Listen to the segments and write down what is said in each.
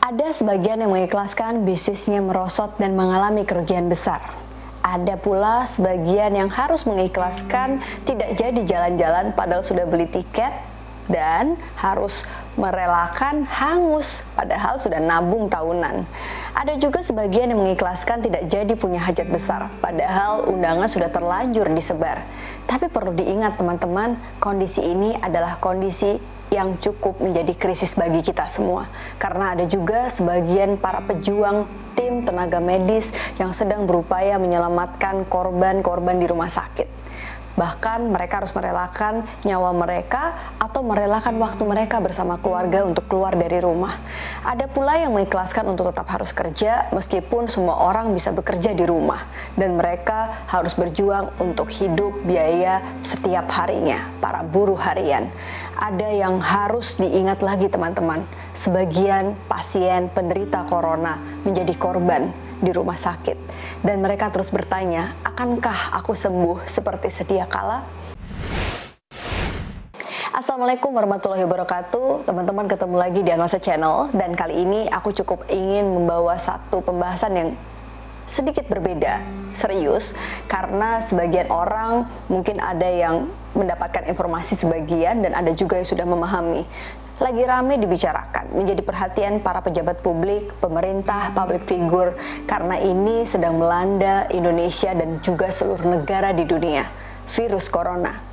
Ada sebagian yang mengikhlaskan bisnisnya merosot dan mengalami kerugian besar. Ada pula sebagian yang harus mengikhlaskan tidak jadi jalan-jalan padahal sudah beli tiket dan harus merelakan hangus padahal sudah nabung tahunan. Ada juga sebagian yang mengikhlaskan tidak jadi punya hajat besar padahal undangan sudah terlanjur disebar. Tapi perlu diingat teman-teman, kondisi ini adalah kondisi yang cukup menjadi krisis bagi kita semua. Karena ada juga sebagian para pejuang tim tenaga medis yang sedang berupaya menyelamatkan korban-korban di rumah sakit bahkan mereka harus merelakan nyawa mereka atau merelakan waktu mereka bersama keluarga untuk keluar dari rumah. Ada pula yang mengikhlaskan untuk tetap harus kerja meskipun semua orang bisa bekerja di rumah dan mereka harus berjuang untuk hidup biaya setiap harinya, para buruh harian. Ada yang harus diingat lagi teman-teman, sebagian pasien penderita corona menjadi korban di rumah sakit. Dan mereka terus bertanya, akankah aku sembuh seperti sedia kala? Assalamualaikum warahmatullahi wabarakatuh. Teman-teman ketemu lagi di Analisa Channel. Dan kali ini aku cukup ingin membawa satu pembahasan yang sedikit berbeda, serius. Karena sebagian orang mungkin ada yang mendapatkan informasi sebagian Dan ada juga yang sudah memahami. Lagi rame dibicarakan, menjadi perhatian para pejabat publik, pemerintah, public figure, karena ini sedang melanda Indonesia dan juga seluruh negara di dunia, virus corona.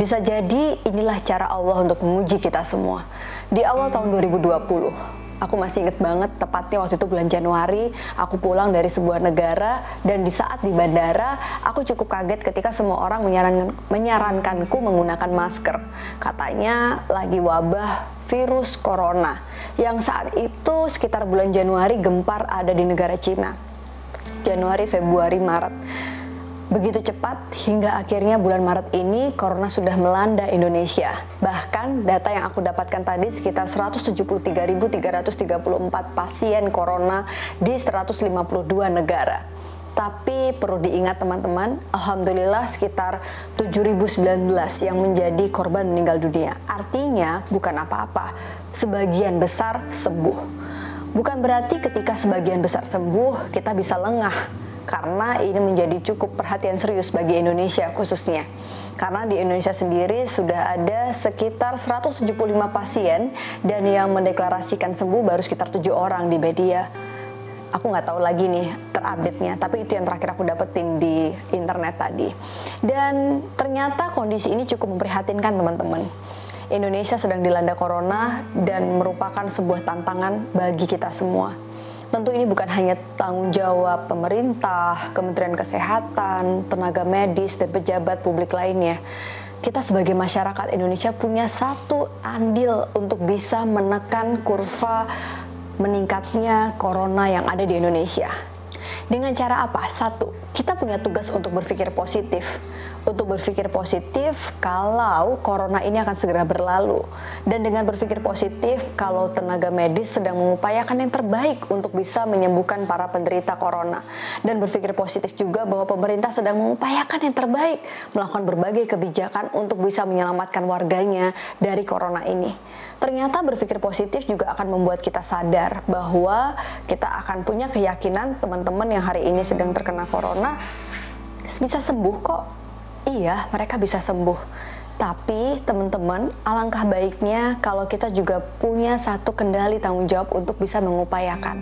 Bisa jadi inilah cara Allah untuk menguji kita semua. Di awal tahun 2020, Aku masih inget banget, tepatnya waktu itu bulan Januari, aku pulang dari sebuah negara dan di saat di bandara, aku cukup kaget ketika semua orang menyarankan, menyarankanku menggunakan masker. Katanya lagi wabah virus corona yang saat itu sekitar bulan Januari gempar ada di negara Cina. Januari, Februari, Maret. Begitu cepat hingga akhirnya bulan Maret ini corona sudah melanda Indonesia. Bahkan data yang aku dapatkan tadi sekitar 173.334 pasien corona di 152 negara. Tapi perlu diingat teman-teman, alhamdulillah sekitar 7019 yang menjadi korban meninggal dunia. Artinya bukan apa-apa, sebagian besar sembuh. Bukan berarti ketika sebagian besar sembuh kita bisa lengah karena ini menjadi cukup perhatian serius bagi Indonesia khususnya. Karena di Indonesia sendiri sudah ada sekitar 175 pasien dan yang mendeklarasikan sembuh baru sekitar tujuh orang di media. Aku nggak tahu lagi nih terupdate-nya, tapi itu yang terakhir aku dapetin di internet tadi. Dan ternyata kondisi ini cukup memprihatinkan teman-teman. Indonesia sedang dilanda corona dan merupakan sebuah tantangan bagi kita semua Tentu ini bukan hanya tanggung jawab pemerintah, Kementerian Kesehatan, tenaga medis, dan pejabat publik lainnya. Kita sebagai masyarakat Indonesia punya satu andil untuk bisa menekan kurva meningkatnya corona yang ada di Indonesia. Dengan cara apa? Satu, kita punya tugas untuk berpikir positif untuk berpikir positif kalau corona ini akan segera berlalu. Dan dengan berpikir positif kalau tenaga medis sedang mengupayakan yang terbaik untuk bisa menyembuhkan para penderita corona. Dan berpikir positif juga bahwa pemerintah sedang mengupayakan yang terbaik melakukan berbagai kebijakan untuk bisa menyelamatkan warganya dari corona ini. Ternyata berpikir positif juga akan membuat kita sadar bahwa kita akan punya keyakinan teman-teman yang hari ini sedang terkena corona bisa sembuh kok iya mereka bisa sembuh. Tapi teman-teman, alangkah baiknya kalau kita juga punya satu kendali tanggung jawab untuk bisa mengupayakan.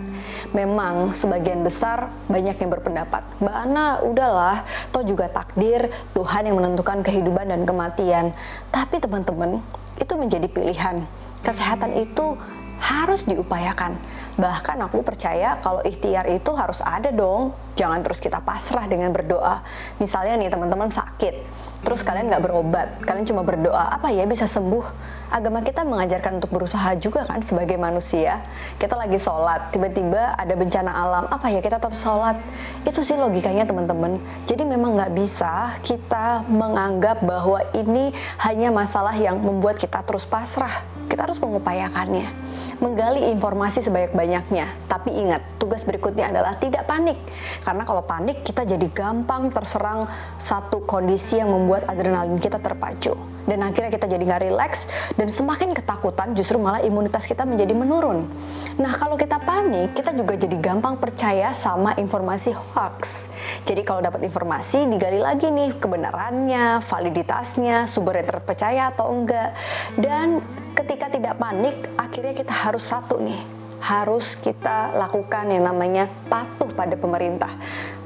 Memang sebagian besar banyak yang berpendapat, Mbak Ana udahlah, toh juga takdir Tuhan yang menentukan kehidupan dan kematian. Tapi teman-teman, itu menjadi pilihan. Kesehatan itu harus diupayakan. Bahkan aku percaya kalau ikhtiar itu harus ada dong. Jangan terus kita pasrah dengan berdoa. Misalnya nih teman-teman sakit, terus kalian nggak berobat, kalian cuma berdoa, apa ya bisa sembuh? Agama kita mengajarkan untuk berusaha juga kan sebagai manusia. Kita lagi sholat, tiba-tiba ada bencana alam, apa ya kita tetap sholat? Itu sih logikanya teman-teman. Jadi memang nggak bisa kita menganggap bahwa ini hanya masalah yang membuat kita terus pasrah. Kita harus mengupayakannya menggali informasi sebanyak-banyaknya. Tapi ingat, tugas berikutnya adalah tidak panik. Karena kalau panik, kita jadi gampang terserang satu kondisi yang membuat adrenalin kita terpacu. Dan akhirnya kita jadi nggak rileks dan semakin ketakutan justru malah imunitas kita menjadi menurun. Nah, kalau kita panik, kita juga jadi gampang percaya sama informasi hoax. Jadi kalau dapat informasi, digali lagi nih kebenarannya, validitasnya, sumber yang terpercaya atau enggak. Dan ketika tidak panik, akhirnya kita harus satu nih, harus kita lakukan yang namanya patuh pada pemerintah.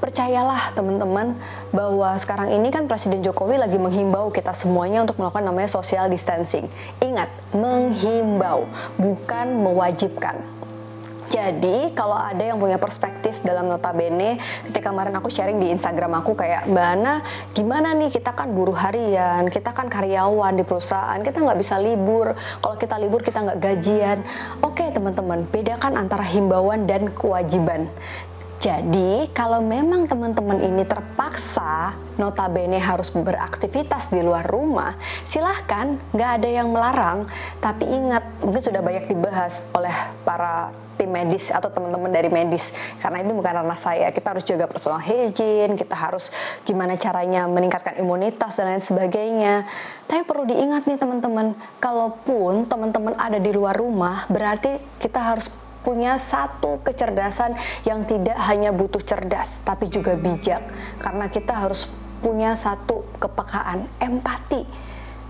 Percayalah teman-teman bahwa sekarang ini kan Presiden Jokowi lagi menghimbau kita semuanya untuk melakukan namanya social distancing. Ingat, menghimbau, bukan mewajibkan. Jadi kalau ada yang punya perspektif dalam notabene, ketika kemarin aku sharing di Instagram aku kayak Mbak Ana, gimana nih kita kan buruh harian, kita kan karyawan di perusahaan, kita nggak bisa libur. Kalau kita libur kita nggak gajian. Oke teman-teman, bedakan antara himbauan dan kewajiban. Jadi kalau memang teman-teman ini terpaksa notabene harus beraktivitas di luar rumah, silahkan, nggak ada yang melarang. Tapi ingat, mungkin sudah banyak dibahas oleh para tim medis atau teman-teman dari medis. Karena itu bukan ranah saya. Kita harus jaga personal hygiene kita harus gimana caranya meningkatkan imunitas dan lain sebagainya. Tapi perlu diingat nih teman-teman kalaupun teman-teman ada di luar rumah berarti kita harus punya satu kecerdasan yang tidak hanya butuh cerdas tapi juga bijak. Karena kita harus punya satu kepekaan empati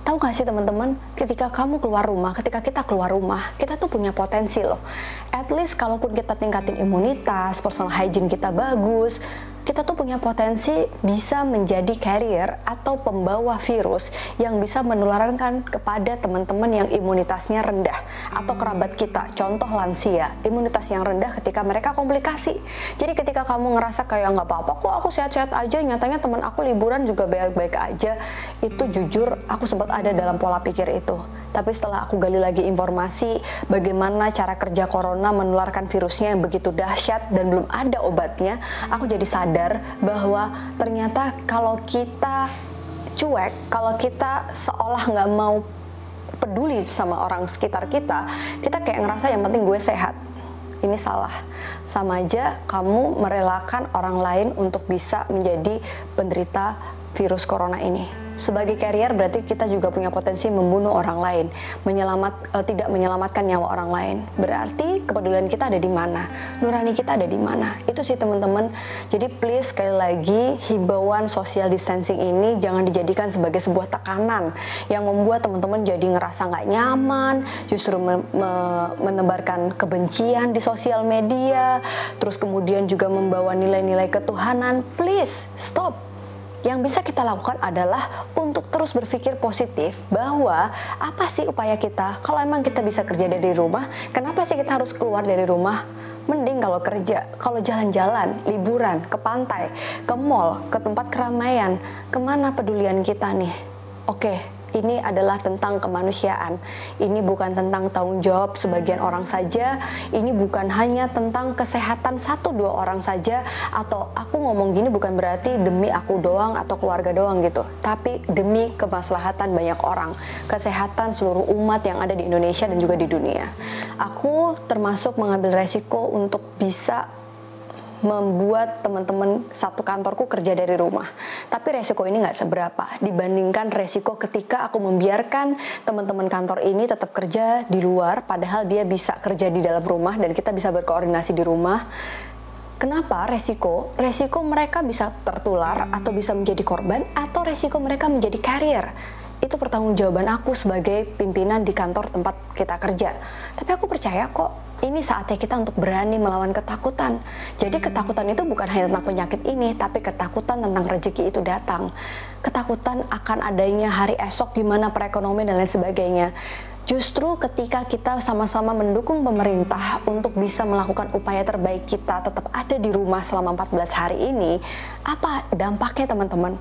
Tahu gak sih teman-teman, ketika kamu keluar rumah, ketika kita keluar rumah, kita tuh punya potensi loh. At least kalaupun kita tingkatin imunitas, personal hygiene kita bagus, kita tuh punya potensi bisa menjadi carrier atau pembawa virus yang bisa menularkan kepada teman-teman yang imunitasnya rendah atau kerabat kita, contoh lansia, imunitas yang rendah ketika mereka komplikasi. Jadi ketika kamu ngerasa kayak nggak apa-apa kok aku sehat-sehat aja, nyatanya teman aku liburan juga baik-baik aja, itu jujur aku sempat ada dalam pola pikir itu. Tapi setelah aku gali lagi informasi bagaimana cara kerja corona menularkan virusnya yang begitu dahsyat dan belum ada obatnya, aku jadi sadar bahwa ternyata kalau kita cuek, kalau kita seolah nggak mau peduli sama orang sekitar kita, kita kayak ngerasa yang penting gue sehat. Ini salah. Sama aja kamu merelakan orang lain untuk bisa menjadi penderita virus corona ini sebagai carrier berarti kita juga punya potensi membunuh orang lain, menyelamat uh, tidak menyelamatkan nyawa orang lain. Berarti kepedulian kita ada di mana? Nurani kita ada di mana? Itu sih teman-teman. Jadi please sekali lagi himbauan social distancing ini jangan dijadikan sebagai sebuah tekanan yang membuat teman-teman jadi ngerasa nggak nyaman, justru me me menebarkan kebencian di sosial media, terus kemudian juga membawa nilai-nilai ketuhanan. Please stop yang bisa kita lakukan adalah untuk terus berpikir positif bahwa apa sih upaya kita kalau emang kita bisa kerja dari rumah, kenapa sih kita harus keluar dari rumah? Mending kalau kerja, kalau jalan-jalan, liburan, ke pantai, ke mall, ke tempat keramaian, ke mana pedulian kita nih? Oke, ini adalah tentang kemanusiaan. Ini bukan tentang tanggung jawab sebagian orang saja. Ini bukan hanya tentang kesehatan satu dua orang saja. Atau aku ngomong gini bukan berarti demi aku doang atau keluarga doang gitu. Tapi demi kemaslahatan banyak orang. Kesehatan seluruh umat yang ada di Indonesia dan juga di dunia. Aku termasuk mengambil resiko untuk bisa membuat teman-teman satu kantorku kerja dari rumah. Tapi resiko ini nggak seberapa dibandingkan resiko ketika aku membiarkan teman-teman kantor ini tetap kerja di luar, padahal dia bisa kerja di dalam rumah dan kita bisa berkoordinasi di rumah. Kenapa resiko? Resiko mereka bisa tertular atau bisa menjadi korban atau resiko mereka menjadi carrier itu pertanggungjawaban aku sebagai pimpinan di kantor tempat kita kerja. Tapi aku percaya kok ini saatnya kita untuk berani melawan ketakutan. Jadi ketakutan itu bukan hanya tentang penyakit ini, tapi ketakutan tentang rezeki itu datang. Ketakutan akan adanya hari esok gimana perekonomian dan lain sebagainya. Justru ketika kita sama-sama mendukung pemerintah untuk bisa melakukan upaya terbaik kita tetap ada di rumah selama 14 hari ini, apa dampaknya teman-teman?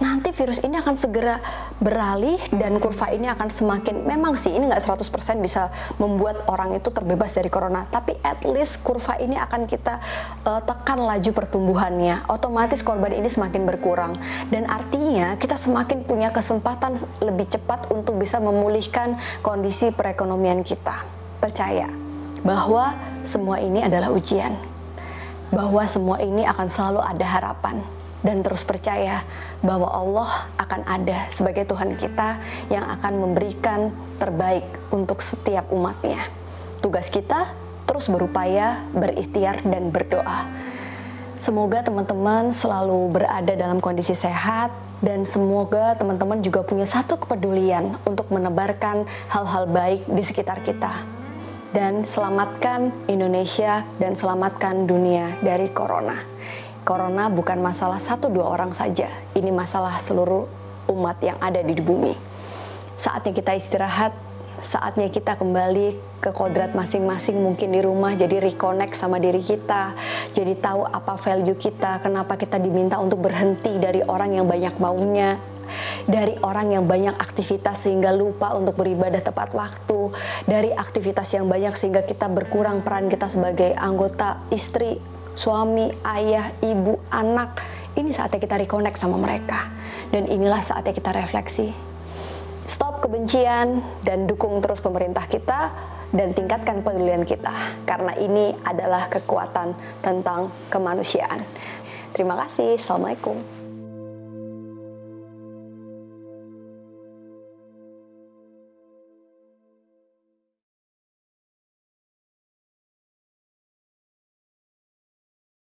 Nanti virus ini akan segera beralih dan kurva ini akan semakin memang sih ini nggak 100% bisa membuat orang itu terbebas dari corona tapi at least kurva ini akan kita uh, tekan laju pertumbuhannya. Otomatis korban ini semakin berkurang. Dan artinya kita semakin punya kesempatan lebih cepat untuk bisa memulihkan kondisi perekonomian kita. Percaya bahwa semua ini adalah ujian bahwa semua ini akan selalu ada harapan dan terus percaya bahwa Allah akan ada sebagai Tuhan kita yang akan memberikan terbaik untuk setiap umatnya. Tugas kita terus berupaya, berikhtiar, dan berdoa. Semoga teman-teman selalu berada dalam kondisi sehat dan semoga teman-teman juga punya satu kepedulian untuk menebarkan hal-hal baik di sekitar kita. Dan selamatkan Indonesia dan selamatkan dunia dari corona. Corona bukan masalah satu dua orang saja, ini masalah seluruh umat yang ada di bumi. Saatnya kita istirahat, saatnya kita kembali ke kodrat masing-masing mungkin di rumah jadi reconnect sama diri kita jadi tahu apa value kita kenapa kita diminta untuk berhenti dari orang yang banyak maunya dari orang yang banyak aktivitas sehingga lupa untuk beribadah tepat waktu dari aktivitas yang banyak sehingga kita berkurang peran kita sebagai anggota istri suami ayah ibu anak ini saatnya kita reconnect sama mereka dan inilah saatnya kita refleksi Stop kebencian dan dukung terus pemerintah kita dan tingkatkan pedulian kita karena ini adalah kekuatan tentang kemanusiaan. Terima kasih. Assalamualaikum.